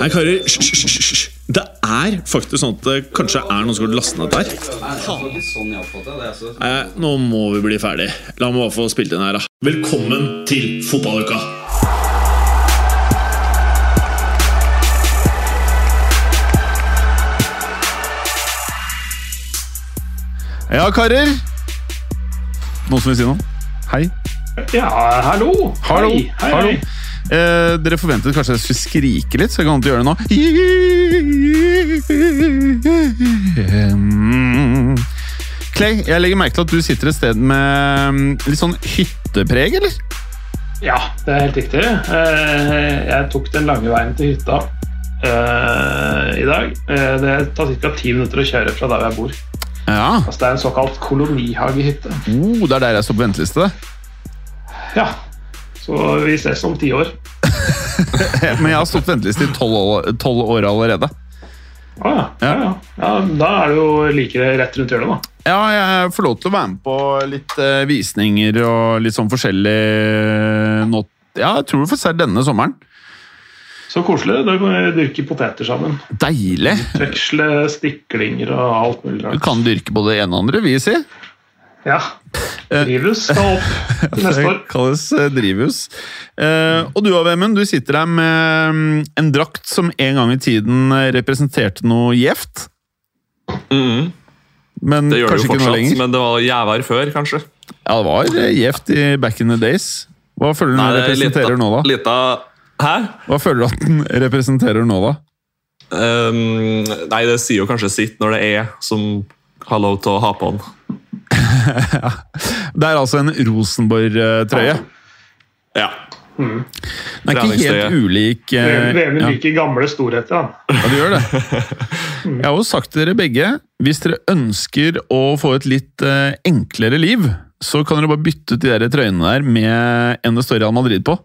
Nei, karer, hysj, hysj, hysj, hysj. Det er faktisk sånn at det kanskje er noen som har lastet ned der. Nei, nå må vi bli ferdig. La meg bare få spilt inn her, da. Velkommen til fotballuka! Ja, karer. Noen som vil si noe? Hei. Ja, hallo! Hallo. Hei, hei, Hallo. Eh, dere forventet kanskje jeg skulle skrike litt, så jeg kan ikke gjøre det nå. Mm. Clay, jeg legger merke til at du sitter et sted med mm, litt sånn hyttepreg, eller? Ja, det er helt riktig. Eh, Jeg tok den lange veien til hytta eh, i dag. Eh, Det tar ca. ti minutter å kjøre fra der jeg bor. Ja. Altså, det er en såkalt kolonihagehytte. Oh, det er der jeg står på venteliste. Ja, så vi ses om ti år. Men jeg har stått venteliste i tolv år, år allerede. Ah, ja. Ja, ja. da er det jo like rett rundt hjørnet, da. Ja, jeg får lov til å være med på litt eh, visninger og litt sånn forskjellig nå. Ja, jeg tror vi får se denne sommeren. Så koselig. Da kan vi dyrke poteter sammen. Deilig! Veksle stiklinger og alt mulig Du kan dyrke både det ene og andre, vil jeg si. Ja. Drivhus skal opp neste år. Det kalles eh, drivhus. Eh, og du Vemund, du sitter der med mm, en drakt som en gang i tiden eh, representerte noe gjevt. Mhm. Men Det gjør det jo ikke noe fortsatt, lenger. men det var jævær før, kanskje. Ja, det var eh, gjevt i back in the days. Hva føler du den er representerer lita- nå, da? Lita, hæ? Hva føler du at den representerer nå, da? Um, nei, det sier jo kanskje sitt når det er som har lov til å ha på den. Det er altså en Rosenborg-trøye. Ja. Den er ikke helt ulik eh, Vemund ja. liker gamle storheter, da. Ja, du gjør det. Jeg har jo sagt til dere begge, hvis dere ønsker å få et litt uh, enklere liv, så kan dere bare bytte ut de der trøyene der med en det står Real Madrid på.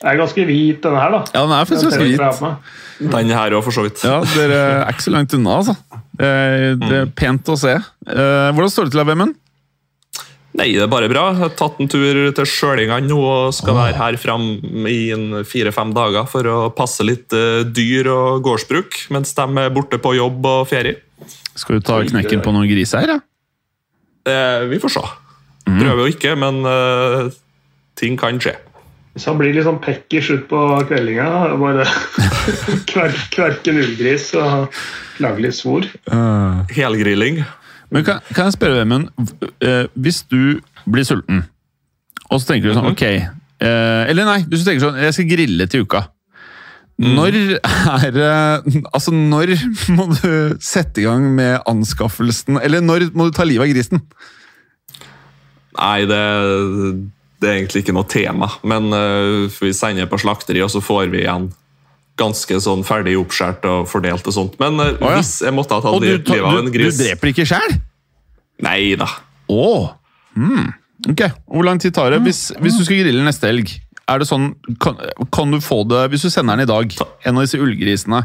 Det er ganske hvit, denne her, da. Ja, den er faktisk ganske hvit. Den her òg, for så vidt. Ja, Dere er ikke så langt unna, altså. Det er, er pent å se. Eh, hvordan står det til, Vemund? Nei, det er bare bra. Jeg har tatt en tur til Sjølingene nå og skal være her fram i en fire-fem dager for å passe litt eh, dyr og gårdsbruk, mens de er borte på jobb og ferie. Skal du ta knekken på noen griser her, ja? Eh, vi får se. Prøver jo ikke, men eh, ting kan skje. Hvis han blir litt sånn pekk i slutt på kveldinga, bare kver, kverke en ullgris og lage litt svor Helgrilling. Men kan, kan jeg spørre, Vemund, Uh, hvis du blir sulten, og så tenker du sånn, ok Uh, Eller nei, hvis du tenker sånn, jeg skal grille til uka. Når er Altså, når må du sette i gang med anskaffelsen Eller når må du ta livet av grisen? Nei, det, det er egentlig ikke noe tema. Men eh, vi sender på slakteri, og så får vi igjen ganske sånn ferdig oppskåret og fordelt og sånt. Men Å, ja. hvis jeg måtte ha tatt Og du, livet av en gris du dreper ikke sjæl? Nei da. Oh. Mm. Ok, Hvor lang tid tar det? Hvis, hvis du skal grille neste helg, er det sånn kan, kan du få det Hvis du sender den i dag, en av disse ullgrisene,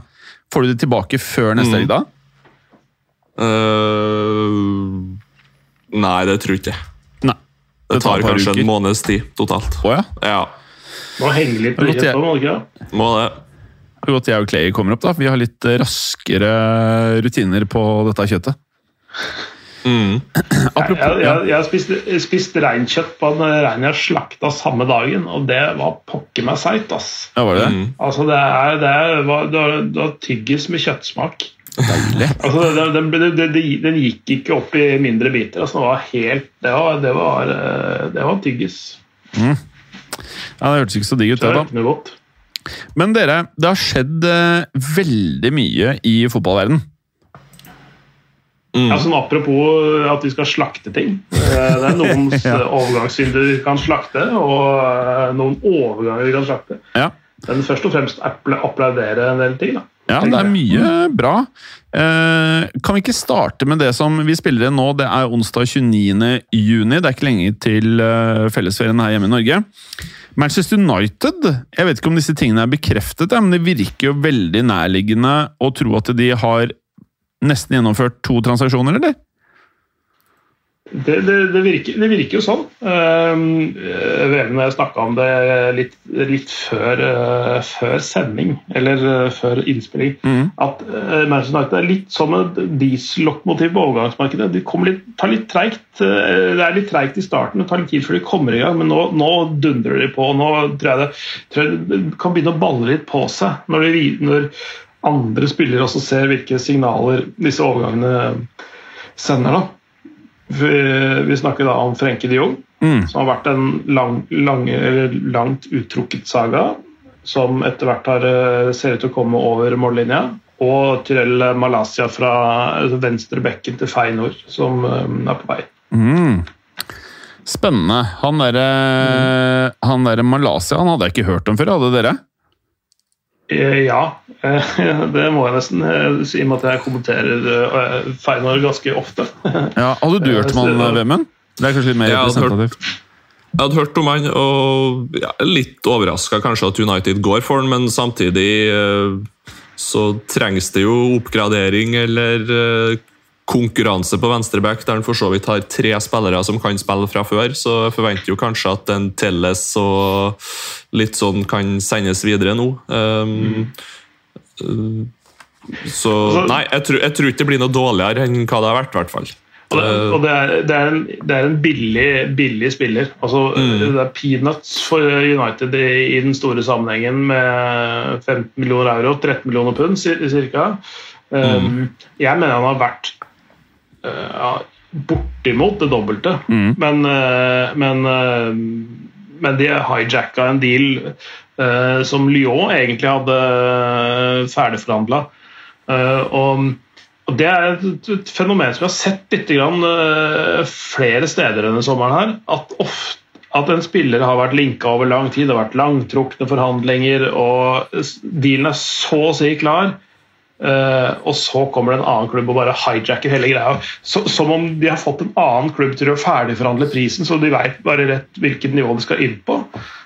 får du det tilbake før Mm. neste helg da? Uh, nei, det tror jeg ikke. Det tar et par kanskje uker. en måneds tid totalt. Å ja. Ja, Må henge litt på det? må det. Det er godt jeg og Clay kommer opp, da. Vi har litt raskere rutiner på dette kjøttet. Mm. Apropos Jeg, jeg, jeg har spist, spist reinkjøtt på en rein jeg slakta samme dagen, og det var pokker meg seigt. ass. ja, var det det? Mm. Altså, det er, det er, det var- det var tyggis med kjøttsmak. Deilig. Altså, den, den, den, den, gikk ikke opp i mindre biter. Altså, det var helt Det var, det var, eh, det var tyggis. Ja, Det hørtes ikke så digg ut, Det da. godt. Men dere, det har skjedd eh, veldig mye i fotballverden. Mm. Ja, sånn Apropos at vi skal slakte ting. Eh, Det er noen Ja. overgangssynder vi kan slakte, og eh, noen overganger vi kan slakte. Ja. Men først og fremst applaudere en del ting. da. Ja, det er mye bra. Eh, kan vi ikke starte med det som vi spiller inn nå? Det er onsdag 29. juni. Det er ikke lenge til eh, fellesferien her hjemme i Norge. Manchester United Jeg vet ikke om disse tingene er bekreftet, men det virker jo veldig nærliggende å tro at de har nesten gjennomført to transaksjoner, eller? Det, det, det, virker, det, virker, jo sånn. Uh, Vevene og jeg snakka om det litt, litt før, uh, før, sending, eller uh, før innspilling. Mm. At Manchester United er litt som et diesellokomotiv på overgangsmarkedet. De litt, tar litt treigt. det er litt treigt i starten, det tar litt tid før de kommer i gang, men nå, nå dundrer de på. Nå tror jeg, det, tror jeg det kan begynne å balle litt på seg når, de, når andre spillere også ser hvilke signaler disse overgangene sender. da. Vi, snakker da om Frenke de Jong, mm. som har vært en lang, lang, langt uttrukket saga. Som etter hvert har, eh, ser ut til å komme over mållinja. Og Tyrell Malaysia fra altså venstre bekken til Feinor, som um, er på vei. Mm. Spennende. Han derre mm. der Malaysia han hadde jeg ikke hørt om før, hadde dere? Eh, ja, eh, det må jeg nesten eh, si, i og med at jeg kommenterer Feinor ganske ofte. Ja, Hadde du hørt om han, Vemund? Det er kanskje litt mer representativt? Jeg hadde hørt om han, og ja, litt overraska kanskje at United går for han, men samtidig så trengs det jo oppgradering eller konkurranse på venstreback, der han for så vidt har tre spillere som kan spille fra før. Så forventer jo kanskje at en Telles og litt sånn kan sendes videre nå. Um, mm. Så nei, jeg tror, jeg tror, ikke det blir noe dårligere enn hva det har vært, i hvert fall. Og det, og det, er, det, er, en, det er, en, billig, billig spiller. Altså, mm. Det er peanuts for United i, i, den store sammenhengen med 15 millioner euro, 13 millioner pund ca. Um, mm. Jeg mener han har vært Eh, ja, bortimot det dobbelte. Mm. Men, eh, men, eh, men de hijacka en deal som Lyon egentlig hadde ferdigforhandla. Og, og det er et fenomen som vi har sett litt grann, flere steder denne sommeren. her, At ofte at en spiller har vært linka over lang tid, det har vært langtrukne forhandlinger, og dealen er så å si klar. Uh, og så kommer det en annen klubb og bare hijacker hele greia. Så, som om de har fått en annen klubb til å ferdigforhandle prisen, så de veit bare rett hvilket nivå de skal inn på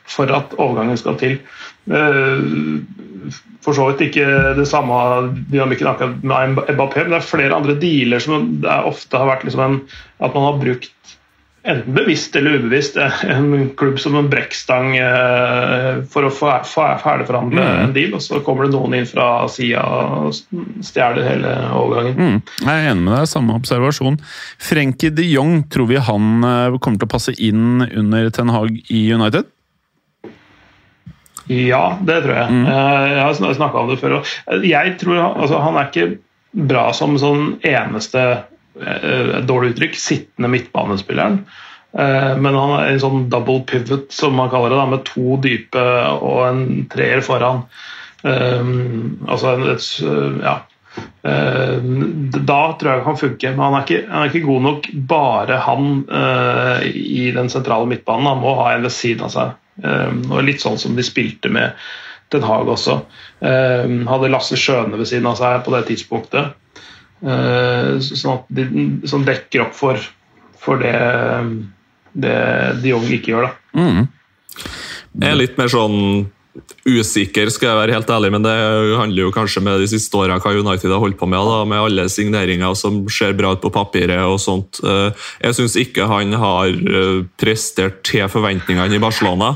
for at overgangen skal til. Uh, for så vidt ikke det samme dynamikken akkurat med Mbappé, men det er flere andre dealer som ofte har vært liksom en, at man har brukt enten bevisst eller ubevisst, en klubb som en brekkstang eh, for å ferdigforhandle mm. en deal, og så kommer det noen inn fra sida og stjeler hele overgangen. Mm. Jeg er enig med deg, samme observasjon. Frenkie de Jong, tror vi han eh, kommer til å passe inn under Ten Hag i United? Ja, det tror jeg. Mm. Eh, jeg har snakka om det før. Jeg tror altså, Han er ikke bra som sånn eneste et eh, dårlig uttrykk, sittende midtbanespilleren. Eh, men han er en sånn double pivot, som man kaller det, med to dype og en treer foran. Um, altså et, ja. Da tror jeg han kan funke, men han er ikke, han er ikke god nok bare han i den sentrale midtbanen. Han må ha en ved siden av seg. Og Litt sånn som de spilte med Den Haag også. Hadde Lasse Skjøne ved siden av seg på det tidspunktet. Eh, sånn at de, som dekker opp for, for det, det de Jong ikke gjør. Da. Mm. Jeg er litt mer sånn usikker, skal jeg være helt ærlig, men det handler jo kanskje med de siste åra hva United har holdt på med, da, med alle signeringer som ser bra ut på papiret og sånt. Eh, jeg syns ikke han har eh, prestert til forventningene i Barcelona.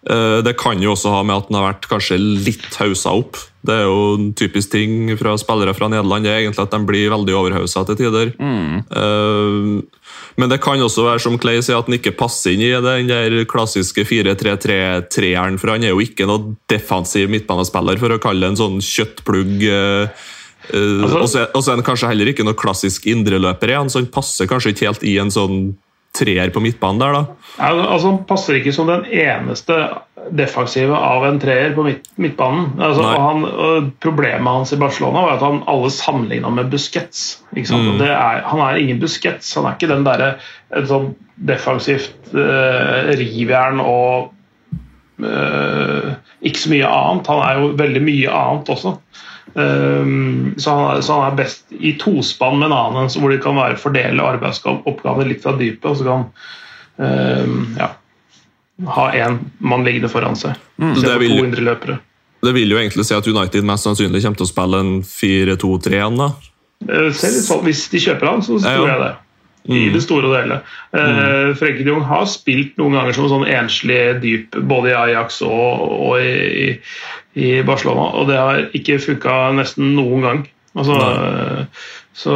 Det kan jo også ha med at den har vært kanskje litt hausa opp. Det er jo en typisk ting fra spillere fra Nederland det er egentlig at de blir veldig overhausa til tider. Mm. Uh, men det kan også være som Clay sier, at han ikke passer inn i den der klassiske 4-3-3-treeren. For han er jo ikke noe defensiv midtbanespiller, for å kalle det en sånn kjøttplugg. Uh, altså, og så er han kanskje heller ikke noe klassisk indreløper så han passer kanskje ikke helt i en sånn treer på midtbanen der, da? altså, han passer ikke som den eneste defensive av en treer på midt, midtbanen. Altså, han, problemet hans i Barcelona var at han alle sammenligna med Busquets. Mm. Er, han er ingen Busquets. Han er ikke den derre sånn defensivt uh, rivjern og uh, ikke så mye annet. Han er jo veldig mye annet også. Um, så, han, så, han, er best i tospann med en annen, hvor de kan være fordele arbeidsoppgaver litt fra dypet. og så kan um, ja, ha én mann liggende foran seg. Mm, det, vil, løpere. det vil jo egentlig si at United mest sannsynlig kommer til å spille en 4-2-3 igjen, da? Selv, hvis de kjøper han, så tror ja. jeg det. I mm. det store og hele. Uh, mm. Frenkie de Jong har spilt noen ganger som sånn enslig dyp, både i Ajax og, og i, i, Barcelona, og det har ikke funka nesten noen gang. Altså, så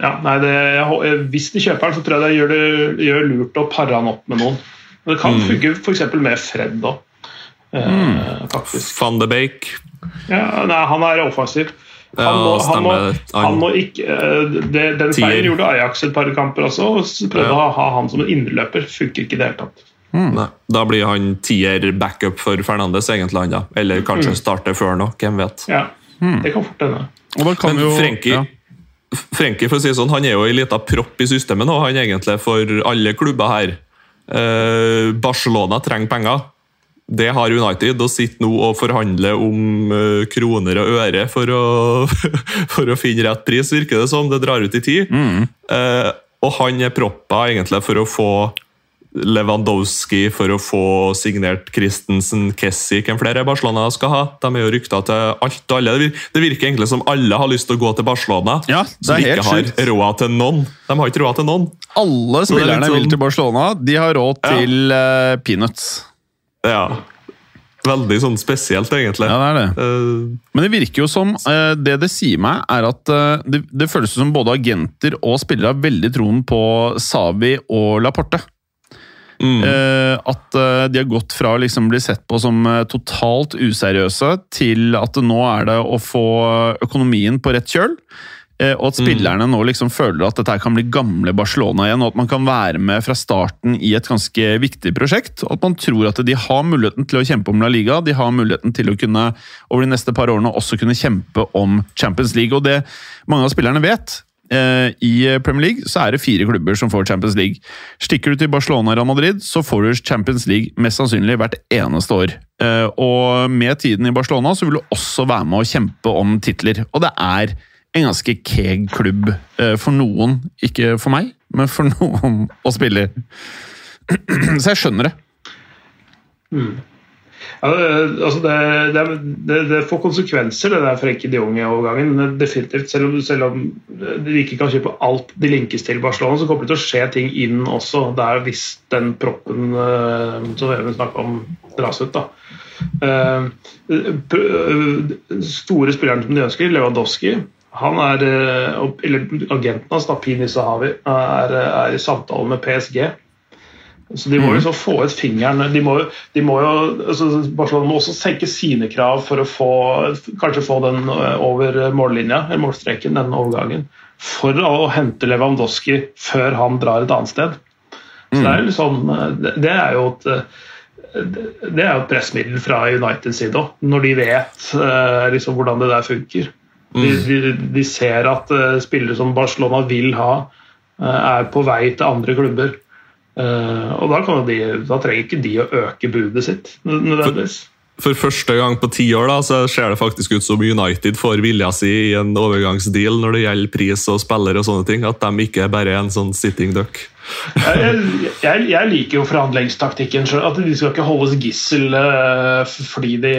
ja, nei, det, jeg, Hvis de kjøper den, så tror jeg det gjør, det gjør lurt å pare han opp med noen. Det kan mm. funke f.eks. med Fred òg. Mm. Eh, Van de Bake. Ja, nei, han er offensiv. Han må, han må, han må ikke, eh, det, den feilen gjorde Ajax et par kamper også. og Prøvde ja. å ha han som en indreløper. Funker ikke i det hele tatt. Mm. Da blir han tier backup for Fernandes, egentlig. Han, da. Eller kanskje mm. starte før nå, hvem vet. Ja, mm. det kan fort hende. Men jo, Frenkie, ja. Frenkie for å si sånn, han er jo en liten propp i systemet nå, han egentlig for alle klubber her. Eh, Barcelona trenger penger. Det har United, og sitter nå og forhandler om uh, kroner og øre for å, for å, finne rett pris, virker det som. Det drar ut i tid. Mm. Eh, og han er proppa egentlig for å få Lewandowski, for å få signert Christensen, Kessie, hvem flere Barcelona skal ha. De er jo rykta til alt og alle. Det virker egentlig som alle har lyst til å gå til Barcelona, ja, som ikke har sykt. råd til noen. De har ikke råd til noen. Alle spillerne sånn... vil til Barcelona. De har råd til ja. uh, peanuts. Ja. Veldig sånn spesielt, egentlig. Ja, det er det. Uh, Men det virker jo som uh, Det det sier meg, er at uh, det, det, føles som både agenter og spillere har veldig troen på Savi og Laporte. Mm. at de har gått fra å liksom bli sett på som totalt useriøse, til at nå er det å få økonomien på rett kjøl. Eh, og at spillerne nå liksom føler at dette kan bli gamle Barcelona igjen, og at man kan være med fra starten i et ganske viktig prosjekt. og At man tror at de har muligheten til å kjempe om La Liga, de har muligheten til å kunne over de neste par årene også kunne kjempe om Champions League. Og det mange av spillerne vet, eh, i Premier League så er det fire klubber som får Champions League. Stikker du til Barcelona og Real Madrid, så får du Champions League mest sannsynlig hvert eneste år. Eh, og med tiden i Barcelona så vil du også være med å kjempe om titler. Og det er en ganske keeg klubb eh, for noen. Ikke for meg, men for noen å spille i. Så jeg skjønner det. Mm. Ja, altså det, det, det, det, får konsekvenser, det der Frenkie de Jong-overgangen. Definitivt. Selv om, selv om de ikke kan kjøpe alt de linkes til Barcelona, så kommer det til å skje ting inn også der hvis den proppen uh, som vi snakka om, dras ut. da. Uh, store spilleren som de ønsker, Lewandowski, han er, eh, eller Agenten hans, Pini Sahawi, er, er, i samtale med PSG. Så De må jo mhm. så få ut fingeren de må, de må jo, altså Barcelona må også senke sine krav for å få, kanskje få den eh, over mållinja, eller målstreken, den overgangen. For å hente Lewandowski før han drar et annet sted. Så Det er jo sånn, det er jo et det er jo et pressmiddel fra Uniteds side òg, når de vet liksom, hvordan det der funker. De, mm. de, de, ser at uh, spillere som Barcelona vil ha, uh, er på vei til andre klubber. Uh, og da, de, da, trenger ikke de å øke budet sitt nødvendigvis. For, for første gang på ti år da, så ser det faktisk ut som United får vilja si i en overgangsdeal når det gjelder pris og spillere og sånne ting. At de ikke er bare en sånn sitting duck. jeg, jeg, jeg, liker jo forhandlingstaktikken. At de skal ikke holdes gissel fordi de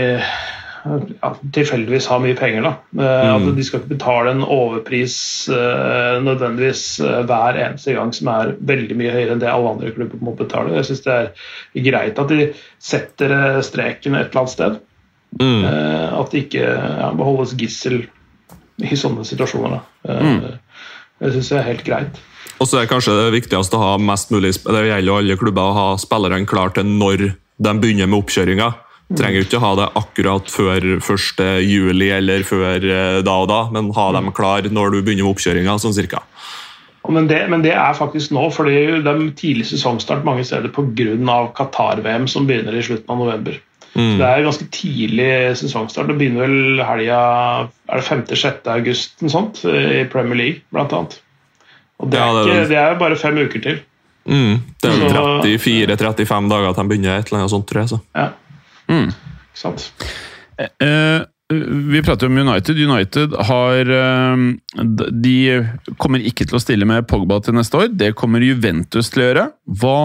ja, tilfeldigvis har mye penger. Da. Eh, mm. At de skal ikke betale en overpris uh, nødvendigvis uh, hver eneste gang som er veldig mye høyere enn det alle andre klubber må betale. Jeg syns det er greit at de setter streken et eller annet sted. Mm. At de ikke ja, beholdes gissel i sånne situasjoner. Mm. Jeg syns det er helt greit. Og så er kanskje det viktigste å ha mest mulig Det gjelder jo alle klubber å ha spillerne klar til når de begynner med oppkjøringa. Trenger ikke ha det akkurat før 1. juli eller før eh, da og da, men ha dem klar når du begynner med oppkjøringa, sånn cirka. Men det, men det, er faktisk nå, fordi det er tidlig sesongstart mange steder pga. Qatar-VM som begynner i slutten av november. Mm. Så Det er ganske tidlig sesongstart. Det begynner vel helga er det 5.-6. august sånt, i Premier League, blant annet. Og det, er det er bare fem uker til. Mm. Det er 34-35 dager til de begynner, et eller annet sånt, tror jeg. Så. Ja. Mm. Sant. Eh, eh, vi prater om United. United har eh, De kommer ikke til å stille med Pogba til neste år. Det kommer Juventus til å gjøre. Hva,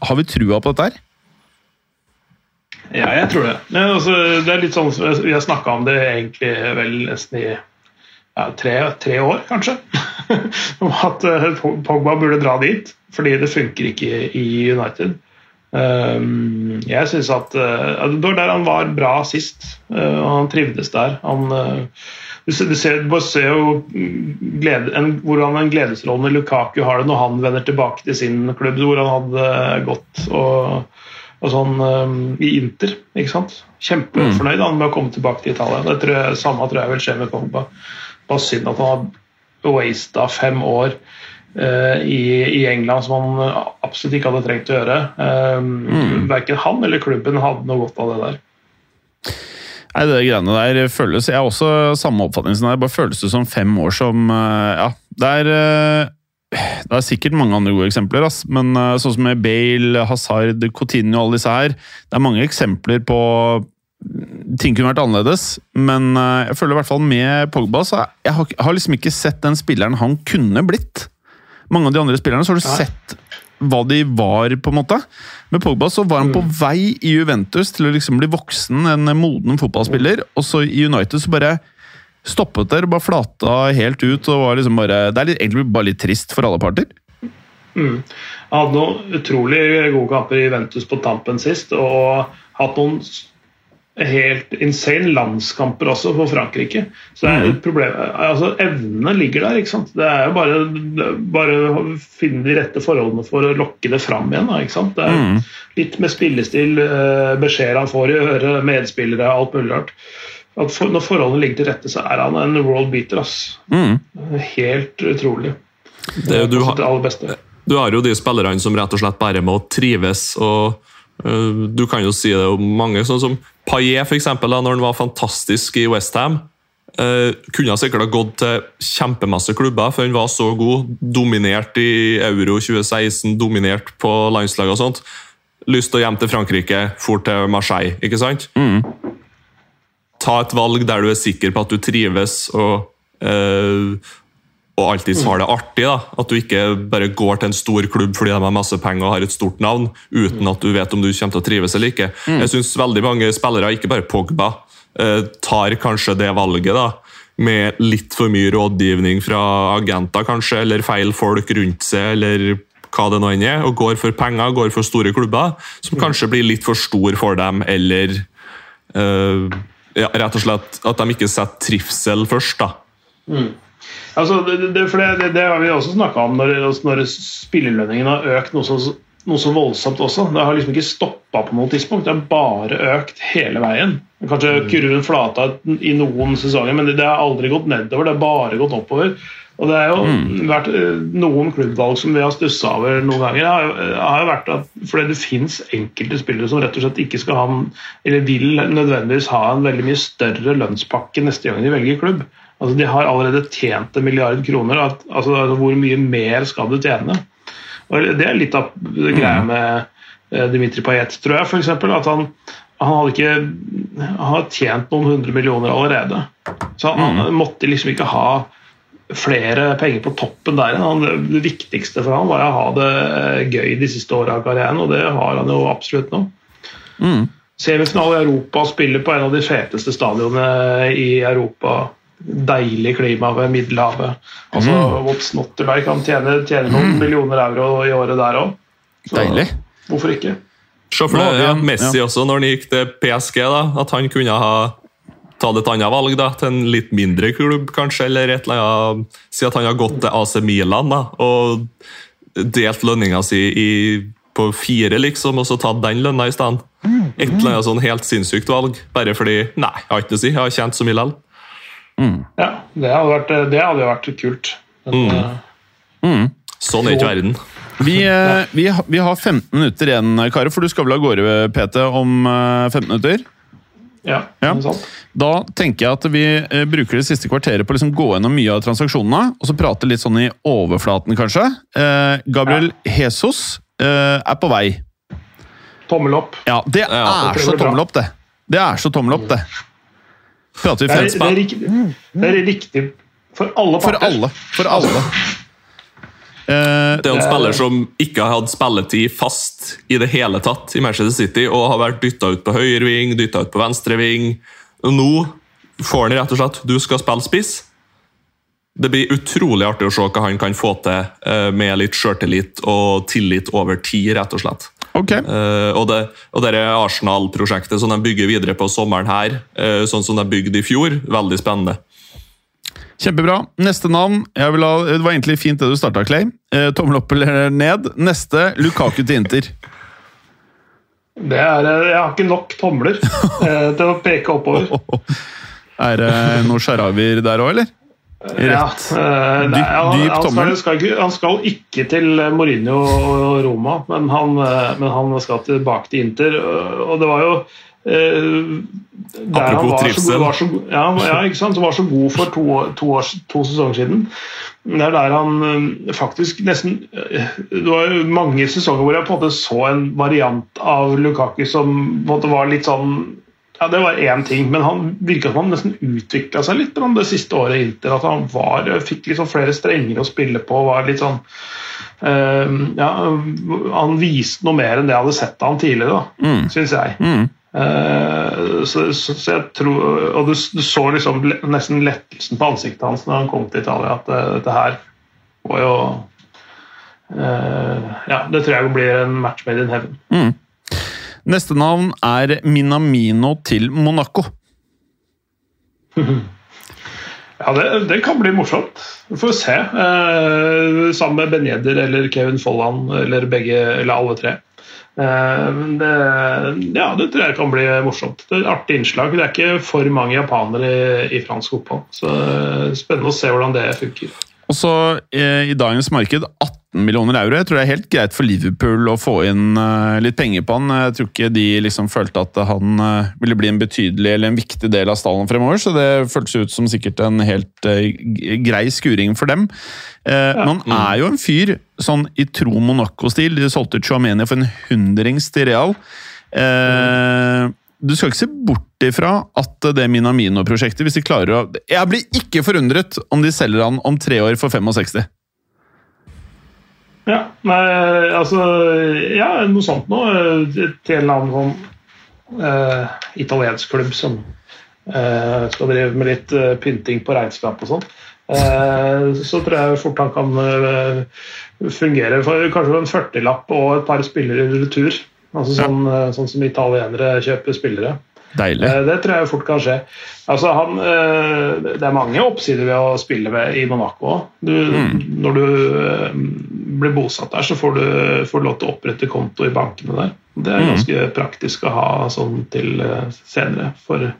har vi trua på dette her? Ja, jeg tror det. Men altså, det er litt sånn Vi har snakka om det egentlig vel nesten i ja, tre, tre, år, kanskje. om at Pogba burde dra dit, fordi det funker ikke i United. Ehm, jeg syns at Det var der han var bra sist, uh, og han trivdes der. Han, uh, du, ser, du ser, jo glede, en, hvordan en i Lukaku har det når han vender tilbake til sin klubb, hvor han hadde gått og, og sånn i Inter. ikke sant? Kjempefornøyd han med å komme tilbake til Italia. Det tror jeg, samme tror jeg vil skje med Pogba. Bare synd at han har wasta fem år Eh, i, i, England som han absolutt ikke hadde trengt å gjøre. Um, mm. Verken han eller klubben hadde noe godt av det der. Nei, det greiene der føles Jeg har også samme oppfatning som deg. Bare føles det som fem år som Ja, det er det er sikkert mange andre gode eksempler, ass. men sånn som med Bale, Hazard, Coutinho og alle disse her Det er mange eksempler på ting kunne vært annerledes, men jeg føler i hvert fall med Pogba så jeg har, jeg har liksom ikke sett den spilleren han kunne blitt mange av de andre spillerne, så har du Nei. sett hva de var, på en måte. Med Pogba så var han på mm. vei i Juventus til å liksom bli voksen, en moden fotballspiller. Og så i United så bare stoppet der, bare flata helt ut. og var liksom bare, Det er litt, egentlig bare litt trist for alle parter. Mm. Han hadde noen utrolig gode kamper i Juventus på tampen sist, og hatt noen helt insane landskamper også for Frankrike. Så det er et mm. problem. Altså, Evnene ligger der. ikke sant? Det er jo bare, bare finne de rette forholdene for å lokke det fram igjen. Da, ikke sant? Det er mm. Litt med spillestil, eh, beskjeder han får i øret, medspillere, alt mulig rart. For, når forholdene ligger til rette, så er han en world beater. ass. Mm. Helt utrolig. Det, du, har, du har jo de spillerne som rett og slett bare må trives. og Du kan jo si det om mange, sånn som Paillet, for eksempel, da når han var fantastisk i Westham. Uh, kunne sikkert ha gått til kjempemasse klubber, for han var så god. Dominert i Euro 2016, dominert på landslaget og sånt. Lyst til å hjem til Frankrike, fort til Marseille, ikke sant? Mm. Ta et valg der du er sikker på at du trives og, uh, og alltid har det artig. da. At du ikke bare går til en stor klubb fordi de har masse penger og har et stort navn, uten at du vet om du kommer til å trives eller ikke. Mm. Jeg synes veldig mange spillere, ikke bare Pogba, eh, tar kanskje det valget da, med litt for mye rådgivning fra agenter, kanskje, eller feil folk rundt seg, eller hva det nå enn er, og går for penger, går for store klubber, som mm. kanskje blir litt for stor for dem, eller uh, ja, rett og slett at de ikke setter trivsel først. da. Mm. Altså, det, det, det, det, har vi også snakka om når, når spillelønningen har økt noe så, noe så, voldsomt også. Det har liksom ikke stoppa på noe tidspunkt, det har bare økt hele veien. Kanskje mm. kurven flata i noen sesonger, men det, har aldri gått nedover, det har bare gått oppover. Og det har jo mm. vært eh, Noen klubbvalg som vi har stussa over noen ganger, har, har jo vært at fordi det fins enkelte spillere som rett og slett ikke skal ha eller vil nødvendigvis ha en veldig mye større lønnspakke neste gang de velger klubb. Altså, de har allerede tjent en milliard kroner. At, altså, altså, hvor mye mer skal du tjene? Og det er litt av greia mm. med uh, Dimitri Payet, tror jeg. Eksempel, at han, han hadde ikke han har tjent noen hundre millioner allerede. Så han, han mm. måtte liksom ikke ha flere penger på toppen der. Han, det viktigste for han var å ha det gøy de siste åra av karrieren, og det har han jo absolutt nå. Mm. Semifinale i Europa, spiller på en av de feteste stadionene i Europa deilig klima ved Middelhavet. Altså, mm. What's not to like? Han tjener, tjener noen mm. millioner euro i året der òg. Deilig. Hvorfor ikke? Se for deg ja, Messi ja. også, når han gikk til PSG, da, at han kunne ha tatt et annet valg da, til en litt mindre klubb, kanskje, eller et eller annet. Si at han har gått til AC Milan da, og delt lønninga si i, på fire, liksom, og så tatt den lønna i stedet. Mm. Et eller annet sånn helt sinnssykt valg, bare fordi Nei, jeg har ikke noe å si, jeg har tjent så mye likevel. Mm. Ja, det hadde, vært, det hadde vært kult. Men, mm. Eh, mm. Sånn er ikke verden. Vi, eh, vi, vi, har 15 minutter igjen, Kare, for du skal vel av gårde, PT, om 15 eh, minutter? Ja, ja. Da tenker jeg at vi bruker det siste kvarteret på å liksom gå gjennom mye av transaksjonene, og så prate litt sånn i overflaten, kanskje. Eh, Gabriel ja. Jesus eh, er på vei. Tommel opp. Ja, det er så tommel opp, det. Det er så tommel opp, det. Prater vi Det er, det er, riktig, det er riktig for alle For alle. For alle. Eh, Det er en spiller som ikke har hatt spilletid fast i det hele tatt i Manchester City, og har vært dytta ut på høyre ving, dytta ut på venstre ving. Nå får han rett og slett Du skal spille spiss. Det blir utrolig artig å se hva han kan få til eh, med litt sjøltillit og tillit over tid, rett og slett. Ok. Uh, og det, og det er Arsenal-prosjektet som de bygger videre på sommeren her, uh, sånn som de bygde i fjor, veldig spennende. Kjempebra. Neste navn jeg vil ha, Det var egentlig fint det du starta, Clay. Uh, tommel opp eller ned. Neste Lukaku til Inter. Det er, jeg har ikke nok tomler eh, til å peke oppover. Er det noen sjaraver der òg, eller? Ja, Rett. Ja, er- han- Dyp tommel. skal, skal han skal ikke til Mourinho og Roma, men han, eh, men han skal tilbake til Inter. Og det var jo eh, der han Apropos var så, trivsel. god- var så, ja, ja, ikke sant? Så var så god for to, to, år, to sesonger siden. Det er der han eh, faktisk nesten eh, Det var mange sesonger hvor jeg på en måte så en variant av Lukaku som på en måte var litt sånn ja, Det var én ting, men han virka som han nesten utvikla seg litt det siste året i Inter. At han var, fikk liksom flere strenger å spille på. var litt sånn uh, ja, Han viste noe mer enn det jeg hadde sett av han tidligere, da, Mm. syns jeg. Mm. Uh, så, så, så jeg tror, og du, du så liksom nesten lettelsen på ansiktet hans når han kom til Italia, at uh, dette her var jo eh, Ja, det tror jeg blir en match made in heaven. Mm. Neste navn er Minamino til Monaco. Ja, det, det kan bli morsomt. Vi får se. Eh, sammen med Ben Yedder eller Kevin Folland eller begge, eller alle tre. Eh, det, ja, det tror jeg kan bli morsomt. Det er et artig innslag. Det er ikke for mange japanere i, i fransk fotball. Så eh, spennende å se hvordan det funker. Og så eh, i dagens marked 18 millioner euro. Jeg tror det er helt greit for Liverpool å få inn eh, litt penger på han. Jeg tror ikke de liksom følte at han eh, ville bli en betydelig eller en viktig del av stallen fremover, så det føltes ut som sikkert en helt eh, grei skuring for dem. Eh, Men han er jo en fyr sånn i tro Monaco-stil. De solgte Chouameni for en hundrings til Real. Eh, du skal ikke se bort ifra at det Minamino-prosjektet, hvis de klarer å Jeg blir ikke forundret om de selger han om tre år for 65. Ja, nei, altså Ja, noe sånt noe. eh, Til en eller annen sånn uh, italiensk klubb som uh, skal drive med litt uh, pynting på regnskap og sånn. Så tror jeg fort han kan fungere for kanskje en 40-lapp og et par spillere i retur. Altså sånn, ja. sånn som italienere kjøper spillere. Deilig. Eh, Det tror jeg fort kan skje. Altså, han, eh, det er mange oppsider ved å spille med i Monaco òg. Når du eh, blir bosatt der, så får du, får du lov til å opprette konto i bankene der. Det er ganske praktisk å ha sånn til eh, senere for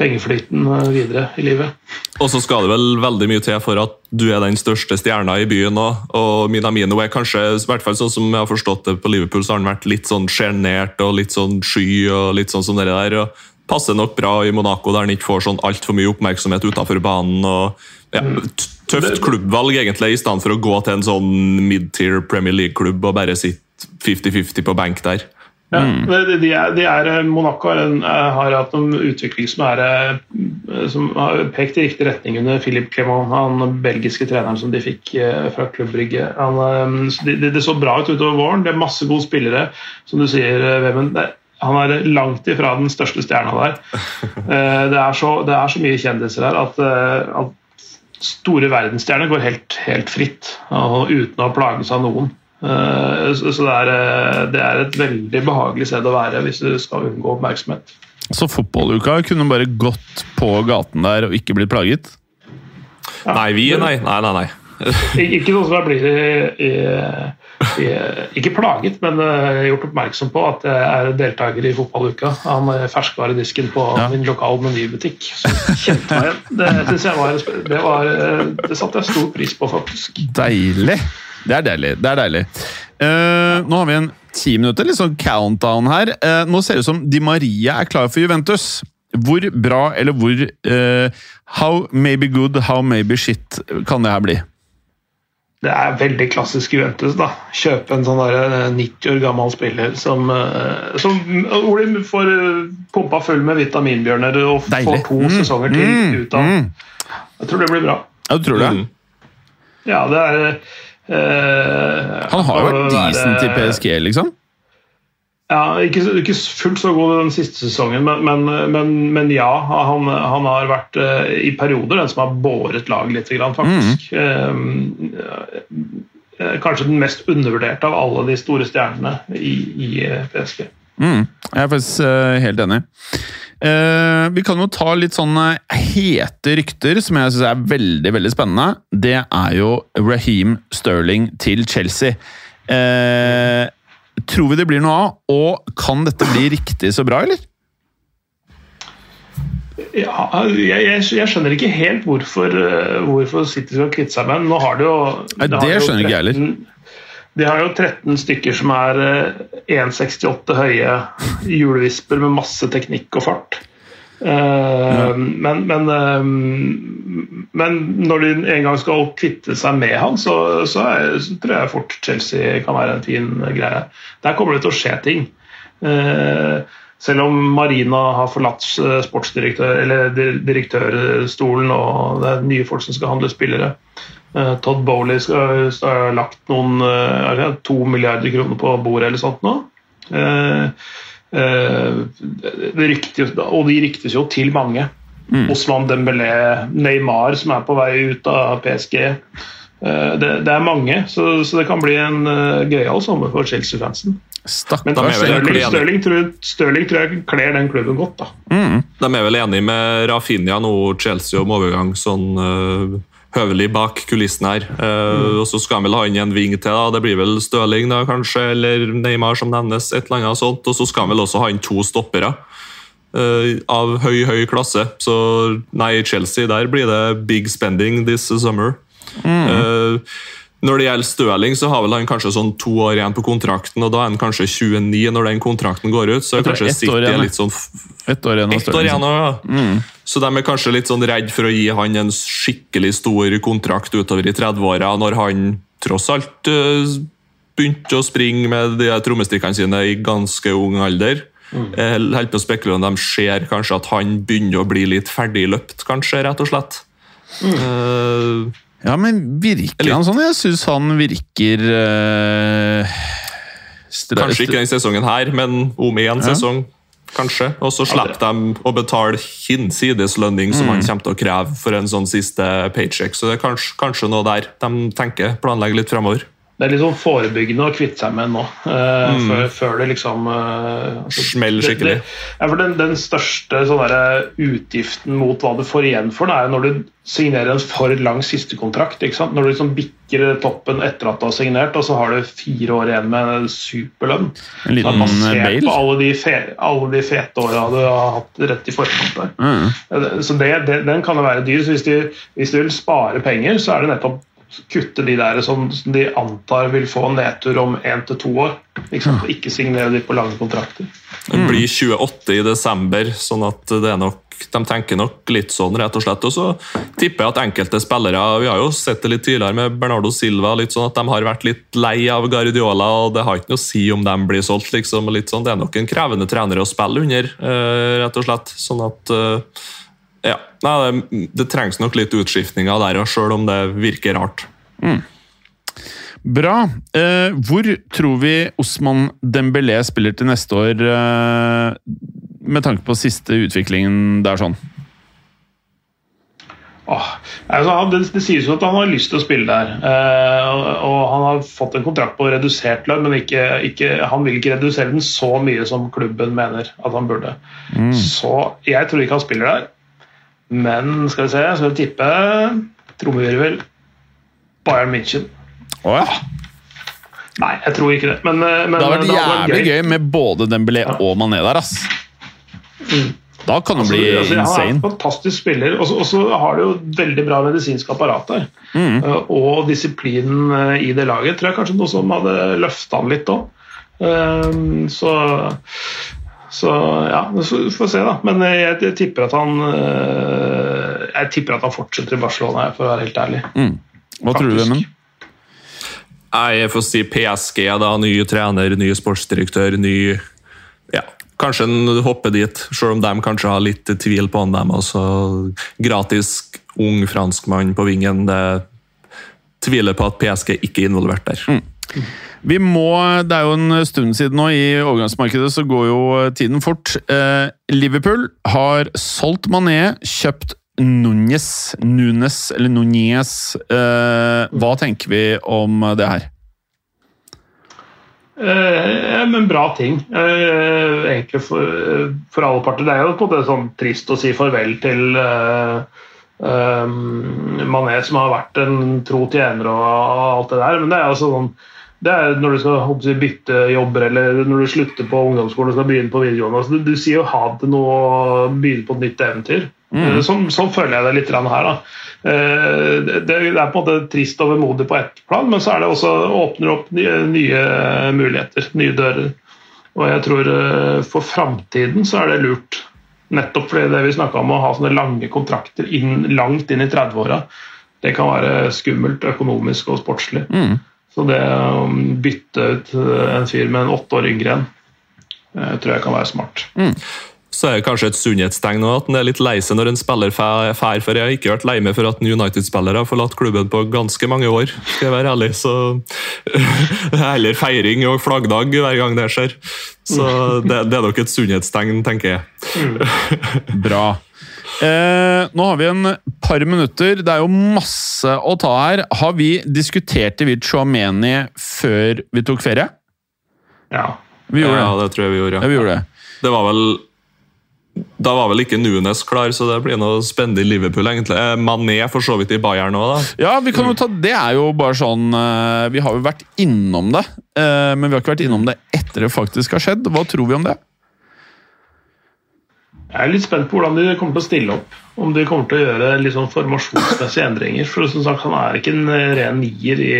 pengeflyten eh, videre i livet. Og så skal det vel veldig mye til for at du er den største stjerna i byen Og, Og Minamino er kanskje, i hvert fall sånn som jeg har forstått det på Liverpool, så har han vært litt sånn sjenert og litt sånn sky og litt sånn som det der. og Passer nok bra i Monaco, der han ikke får sånn altfor mye oppmerksomhet utafor banen. og ja, Tøft klubbvalg, egentlig, i stedet for å gå til en sånn mid-tier Premier League-klubb og bare sitte 50-50 på benk der. Ja, de, de er, de er, Monaco har, en, har hatt en utvikling som, er, eh, som har pekt i riktig retning under Philip Clement, han belgiske treneren som de fikk eh, fra Klubb Brygge. Han, eh, så det, de, de så bra ut utover våren. Det er masse gode spillere, som du sier, eh, Vemund. Han er langt ifra den største stjerna der. Eh, Det er så, det er så mye kjendiser her at, eh, at store verdensstjerner går helt, helt fritt uten å plages av noen. Eh, Så så det er, eh, det er et veldig behagelig sted å være hvis du skal unngå oppmerksomhet. Så fotballuka kunne bare gått på gaten der og ikke blitt plaget? Nei, vi Nei, nei, nei. nei. Ikke noe som jeg blir i, i, i, ikke plaget, men eh, gjort oppmerksom på at jeg er deltaker i fotballuka. Han er ferskvaredisken på Ja. min lokale menybutikk. Så kjente meg igjen. Det, det, var, det, var, eh, det satte jeg stor pris på, faktisk. Deilig! Det er deilig. det er deilig. Uh, nå har vi en ti minutter, litt sånn countdown her. Uh, nå ser det ut som Di Maria er klar for Juventus. Hvor bra, eller hvor uh, How maybe good, how maybe shit kan det her bli? det er veldig klassisk Juventus. da. Kjøpe en sånn der eh, 90 år gammel spiller som, som hvor de får pumpa full med vitaminbjørner og får Deilig. to Mm, sesonger til mm, ut av. mm. Jeg tror det blir bra. Ja, du tror det? Mm. Ja, det er Han har jo vært decent i PSG, liksom. Ja, ikke, ikke fullt så god den siste sesongen, men, men, men, men ja. Han, han har vært uh, i perioder den som har båret laget litt, faktisk. Mm. Uh, kanskje den mest undervurderte av alle de store stjernene i, i eh, PSG. Mm. Jeg er faktisk uh, helt enig. Eh, vi kan jo ta litt sånne hete rykter som jeg syns er veldig veldig spennende. Det er jo Raheem Sterling til Chelsea. Uh, tror vi det blir noe av, og kan dette bli riktig så bra, eller? Ja, jeg, jeg, jeg skjønner ikke helt hvorfor, eh, hvorfor City skal kvitte seg med. Nå har de jo Nei, de har det jo skjønner ikke jeg heller. 13 De har jo 13 stykker som er eh, 1,68 høye hjulvisper med masse teknikk og fart. Uh, men, men, uh, men når de en gang skal kvitte seg med han, så, så, er, så tror jeg fort Chelsea kan være en fin greie. Der kommer det til å skje ting. Uh, selv om Marina har forlatt eh, sportsdirektør, eller direktørstolen og det er nye folk som skal handle spillere. Eh, Todd Bowley skal, skal ha lagt noen eh, det to milliarder kroner på bordet eller sånt nå. Eh, eh, det ryktes, og de ryktes jo til mange. Osman Dembélé, Neymar som er på vei ut av PSG. Eh, det, det er mange, så, så det kan bli en gøyal sommer for Chelsea-fansen. Men Stirling, tror, tror jeg kler den klubben godt. da. Mm. De er vel enige med Rafinha nå, Chelsea om overgang sånn høvelig bak kulissen her. Eh, Og så skal han vel ha inn en ving til. da, Det blir vel Støling da, kanskje, eller Neymar som nevnes. et eller annet sånt, Og så skal han vel også ha inn to stoppere. eh, av høy, høy klasse. Så nei, Chelsea, der blir det big spending this summer. Eh, når det gjelder Støling, så har vel han kanskje sånn to år igjen på kontrakten, og da er han kanskje 29 når den kontrakten går ut. Så er kanskje ett år City er litt sånn Ett år igjen ett år igjen ja. Så de er kanskje litt sånn redd for å gi han en skikkelig stor kontrakt utover i 30-åra, når han tross alt øh, begynte å springe med de trommestikkene sine i ganske ung alder. Jeg holder på å spekulere om de ser kanskje at han begynner å bli litt ferdigløpt, kanskje, rett og slett. Eh, Ja, men virker Eller- han sånn? Jeg syns han virker øh, kanskje ikke denne sesongen her, men om igjen sesong. Ja. Kanskje. Og så slipper de å betale hinsides lønning som han kommer til å kreve for en sånn siste paycheck. Så det er kanskje, kanskje noe der de tenker, planlegger litt framover. Det er litt sånn forebyggende å kvitte seg med nå, eh, før, før det liksom uh, altså, Smeller skikkelig. det- Ja, for den, den største sånn utgiften mot hva du får igjen for den, er når du signerer en for lang sistekontrakt. ikke sant? Når du liksom bikker toppen etter at du har signert, og så har du fire år igjen med superlønn. En liten eh, Bale. på alle de, fe, alle de fete åra du har hatt rett i forkant der. Mm. Så det, det, Den kan jo være dyr. så hvis du, hvis du vil spare penger, så er det nettopp kutte de der som de antar vil få nedtur om én til to år. Ikke, sant? ikke signere de på lange kontrakter. Det blir 28 i desember, sånn at det er nok, de tenker nok litt sånn, rett og slett. Og så tipper jeg at enkelte spillere Vi har jo sett det litt tidligere med Bernardo Silva, litt sånn at de har vært litt lei av Guardiola, og det har ikke noe å si om de blir solgt. liksom, litt sånn. Det er nok en krevende trener å spille under, eh, rett og slett. Sånn at eh, Ja. Nei, det, det trengs nok litt utskiftninger der, òg, sjøl om det virker rart. Bra. Eh, hvor tror vi Osman Dembélé spiller til neste år, eh, med tanke på siste utviklingen der sånn? Åh, altså, han, det, det sies jo at han har lyst til å spille der. eh, og, og han har fått en kontrakt på redusert lønn, men ikke, ikke, han vil ikke redusere den så mye som klubben mener at han burde. Så jeg tror ikke han spiller der. Men skal vi se, skal vi tippe trommevirvel Bayern München. Å ja. Nei, jeg tror ikke det. Men, eh, men Det har vært det jævlig gøy med både Dembélé og Mané der, ass. Da kan det bli Altså, han er en insane. fantastisk spiller, og så- har du jo veldig bra medisinsk apparat der. Mm. Uh, Og disiplinen eh, i det laget tror jeg kanskje noe som hadde løfta han litt òg. Så, så ja, så får vi se, da. Men eh, jeg, jeg tipper at han eh, Jeg tipper at han fortsetter i Barcelona, for å være helt ærlig. Hva tror du, faktisk. Vemund? Jeg får si PSG, da. Ny trener, ny sportsdirektør, ny Ja, kanskje en hopper dit, selv om de kanskje har litt tvil på han, dem Altså, Gratis ung franskmann på vingen. Det tviler på at PSG ikke er involvert der. Vi må, Det er jo en stund siden nå. I overgangsmarkedet så går jo tiden fort. Eh, Liverpool har solgt Mané, kjøpt Núñez, Nunes eller Núñez. Eh, hva tenker vi om det her? Eh, men bra ting. Eh, egentlig for, for alle parter. Det er jo på en måte sånn trist å si farvel til eh, eh, Mané, som har vært en tro tjener og alt det der. Men det er jo sånn det er når du skal bytte jobber eller når du slutter på ungdomsskolen og skal begynne på videregående. Altså, du, du, sier jo ha til noe og begynne på et nytt eventyr. Mm. Sånn, sånn, føler jeg det litt her. Eh, det, det, er på en måte trist og vemodig på ett plan, men så er det også åpner opp nye, nye muligheter, nye dører. Og jeg tror eh, for framtiden så er det lurt. Nettopp fordi det vi snakka om å ha sånne lange kontrakter inn, langt inn i 30-åra, det kan være skummelt økonomisk og sportslig. Mm. Så det å bytte ut en fyr med en åtte år yngre en, eh, tror jeg kan være smart. Mm. Så er det kanskje et sunnhetstegn at han er litt lei seg når en spiller fær, for jeg har ikke vært lei meg for at en United-spiller har forlatt klubben på ganske mange år. skal jeg være ærlig, så er Heller feiring og flaggdag hver gang det skjer. Så det, det er nok et sunnhetstegn, tenker jeg. Mm. Bra. Eh, nå har vi en par minutter. Det er jo masse å ta her. Har vi diskutert David Chouameni før vi tok ferie? Ja. Vi gjorde ja, det. det tror jeg vi gjorde. Ja. vi gjorde det. det var vel da var vel ikke Nunes klar, så det blir noe spennende i Liverpool. egentlig. Eh, Mané for så vidt i Bayern òg, da. Ja, vi kan jo ta, Det er jo bare sånn eh, Vi har jo vært innom det, eh, men vi har ikke vært innom det etter det faktisk har skjedd. Hva tror vi om det? Jeg er litt spent på hvordan de kommer til å stille opp. Om de kommer til å gjøre litt sånn formasjonsmessige endringer. For som sagt, Han er ikke en ren nier i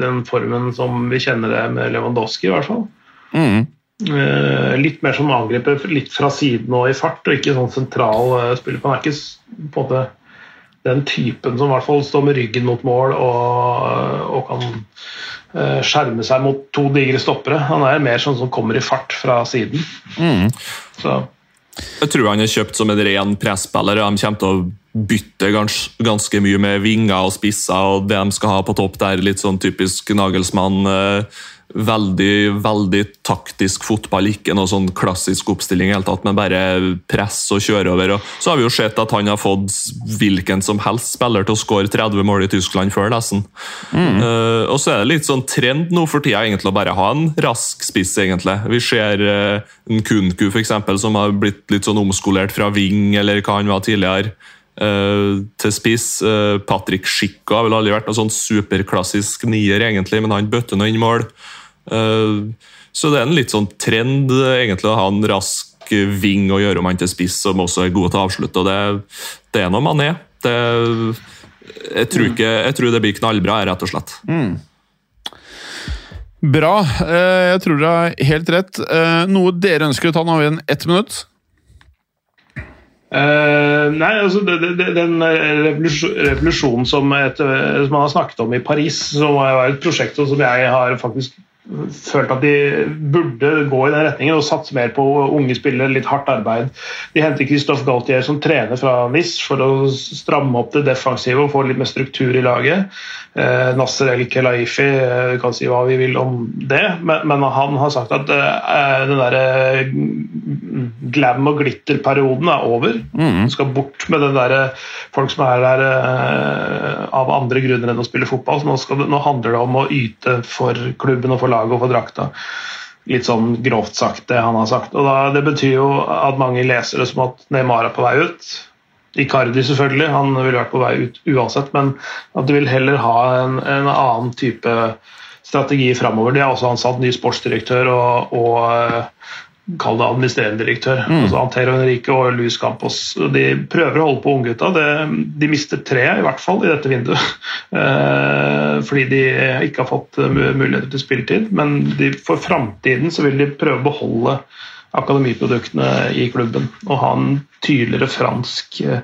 den formen som vi kjenner det med Lewandowski, i hvert fall. Mm. Eh, litt mer som angriper litt fra siden og i fart, og ikke sånn sentral uh, spiller. Han er ikke på en måte den typen som i hvert fall står med ryggen mot mål og, og kan skjerme seg mot to digre stoppere. Han er mer sånn som kommer i fart fra siden. Mm. Så jeg tror han er kjøpt som en ren presspiller. De kommer til å bytte gans, ganske mye med vinger og spisser og det de skal ha på topp der. Litt sånn typisk Nagelsmann. Eh, veldig veldig taktisk fotball, ikke noe sånn klassisk oppstilling, helt tatt, men bare press og kjøre over. Og så har vi jo sett at han har fått hvilken som helst spiller til å skåre 30 mål i Tyskland før, nesten. Mm. Uh, og så er det litt sånn trend nå for tida egentlig å bare ha en rask spiss, egentlig. Vi ser uh, en Kunku, for eksempel, som har blitt litt sånn omskolert fra wing, eller hva han var tidligere. Uh, til spiss. Uh, Patrick Schicka har vel aldri vært noen sånn superklassisk nier, egentlig, men han bøtter nå inn mål. Uh, så det er en litt sånn trend egentlig å ha en rask ving og gjøre om han til spiss, som også er god til å avslutte. og Det, det er noe man er. Det, jeg, tror ikke, jeg tror det blir knallbra, rett og slett. Mm. Bra. Jeg tror dere har helt rett. Noe dere ønsker å ta? Nå har vi en ett minutt. Uh, nei, altså det, det, Den revolusjonen som, et, som, man har snakket om i Paris, som var et prosjekt som jeg har faktisk følt at de burde gå i den retningen og satse mer på unge spillere, litt hardt arbeid. De henter Christophe Galtier som trener fra NIS for å stramme opp det defensive og få litt mer struktur i laget. Eh, Nasser El Kelaifi eh, kan si hva vi vil om det, men, men han har sagt at eh, den derre eh, glam og glitter-perioden er over. Mm. skal bort med den der, folk som er der eh, av andre grunner enn å spille fotball. Så nå, skal, nå handler det om å yte for klubben og for laget og for drakta. Litt sånn grovt sagt, det han har sagt. Og da, Det betyr jo at mange leser det som at Neymar er på vei ut. Icardi, selvfølgelig, han ville vært på vei ut uansett, men at de vil heller ha en, en annen type strategi framover. De har også ansatt ny sportsdirektør og, og kall det administrerende direktør. Mm. altså Antero Henrique og Luis Campos. De prøver å holde på unggutta. De mister tre, i hvert fall, i dette vinduet. Eh, fordi de ikke har fått muligheter til spilletid. Men de, for framtiden så vil de prøve å beholde akademiproduktene i klubben. Og ha en tydeligere fransk eh,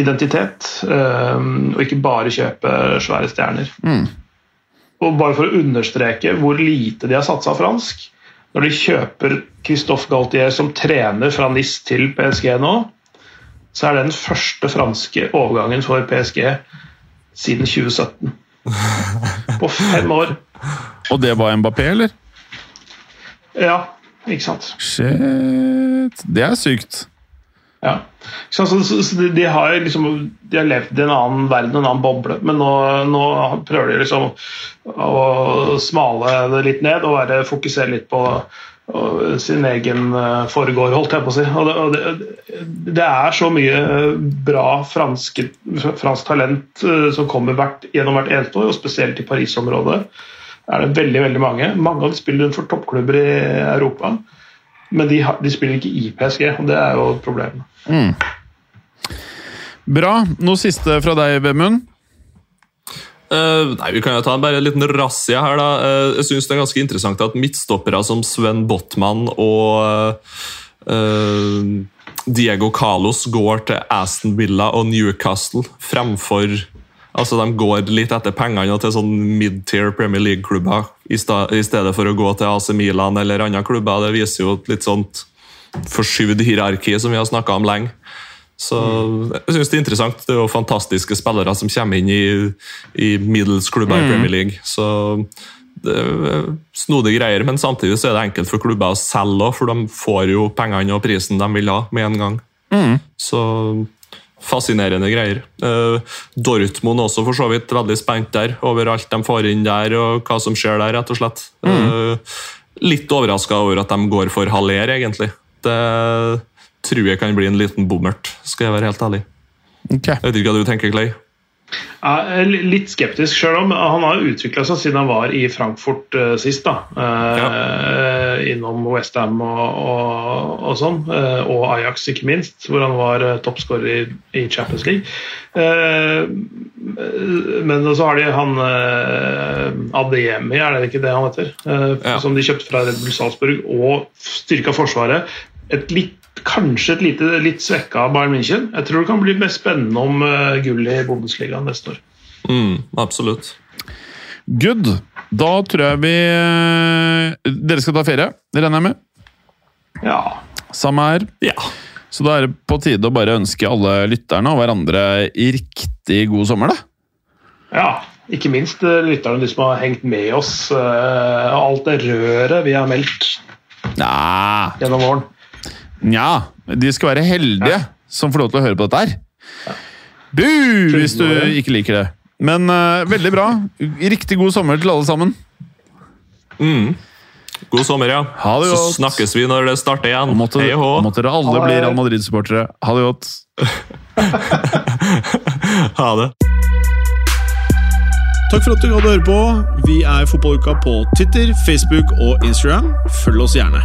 identitet. Eh, og ikke bare kjøpe svære stjerner. Mm. og bare for å understreke hvor lite de har satsa fransk Når de kjøper Christophe Galtier som trener fra NIS til PSG nå, så er det den første franske overgangen for PSG siden 2017. På fem år. Og det var Mbappé, eller? Ja, ikke sant. Shit. Det er sykt. Ja. Så, så, så de, de, har liksom, de har levd i en annen verden, en annen boble, men nå, nå prøver de liksom å smale det litt ned og være, fokusere litt på sin egen foregår, holdt jeg på å si. Og det, og det, det er så mye bra fransk, fransk talent uh, som kommer hvert, gjennom hvert eneste år, og spesielt i Paris-området er det veldig veldig mange. Mange av dem spiller for toppklubber i Europa, men de, de spiller ikke i PSG, og det er jo et problem. Mm. Bra. Noe siste fra deg, Vemund? Uh, nei, Vi kan jo ta bare en liten razzia her. da. Uh, jeg synes Det er ganske interessant at midtstoppere som Sven Botman og uh, Diego Carlos går til Aston Villa og Newcastle fremfor Altså, De går litt etter pengene til sånn mid-tier Premier League-klubber i, stedet for å gå til AC Milan eller andre klubber. Det viser jo et litt sånt forskyvd hierarki som vi har snakka om lenge. Så jeg synes Det er interessant. Det er jo fantastiske spillere som kommer inn i, i middels-klubber mm. i Premier League. Så det er snodige greier, men samtidig så er det enkelt for klubber å selge òg, for de får jo pengene og prisen de vil ha med en gang. Mm. Så fascinerende greier. Uh, Dortmund også for så vidt veldig spent der, over alt de får inn der og hva som skjer der, rett og slett. Mm. Uh, litt overraska over at de går for Haller, egentlig. Det tror jeg kan bli en liten bommert, skal jeg være helt ærlig. Okay. Jeg vet ikke hva du tenker, Clay? Jeg er litt skeptisk sjøl om Han har utvikla seg siden han var i Frankfurt uh, sist. da uh, ja. Innom Westham og, og, og, sånn. Og Ajax, ikke minst, hvor han var toppskårer i, i, Champions League. men så har de han Adeyemi, er det ikke det han heter? Ja. Som de kjøpte fra Red Bull Salzburg, og styrka Forsvaret. Et litt kanskje et lite, litt svekka Bayern München. Jeg tror det kan bli mest spennende om uh, gull i Bundesliga neste år. Mm, absolutt. Good. Da tror jeg vi uh, Dere skal ta ferie, det regner jeg med? Ja. Samme her. Ja. Så da er det på tide å bare ønske alle lytterne og hverandre riktig god sommer, da. Ja. Ikke minst uh, lytterne, de som har hengt med oss. alt det røret vi har meldt ja. gjennom våren. Nja, de skal være heldige ja. som får lov til å høre på dette her. Ja. Bu, hvis du ikke liker det. Men uh, veldig bra. Riktig god sommer til alle sammen. Mm. God sommer, ja. Ha det godt. Så snakkes vi når det starter igjen. Måtte, Hei hå. Måtte dere alle bli Real Madrid-supportere. Ha det godt. ha det. Takk for at du gadd å høre på. Vi er Fotballuka på Twitter, Facebook og Instagram. Følg oss gjerne.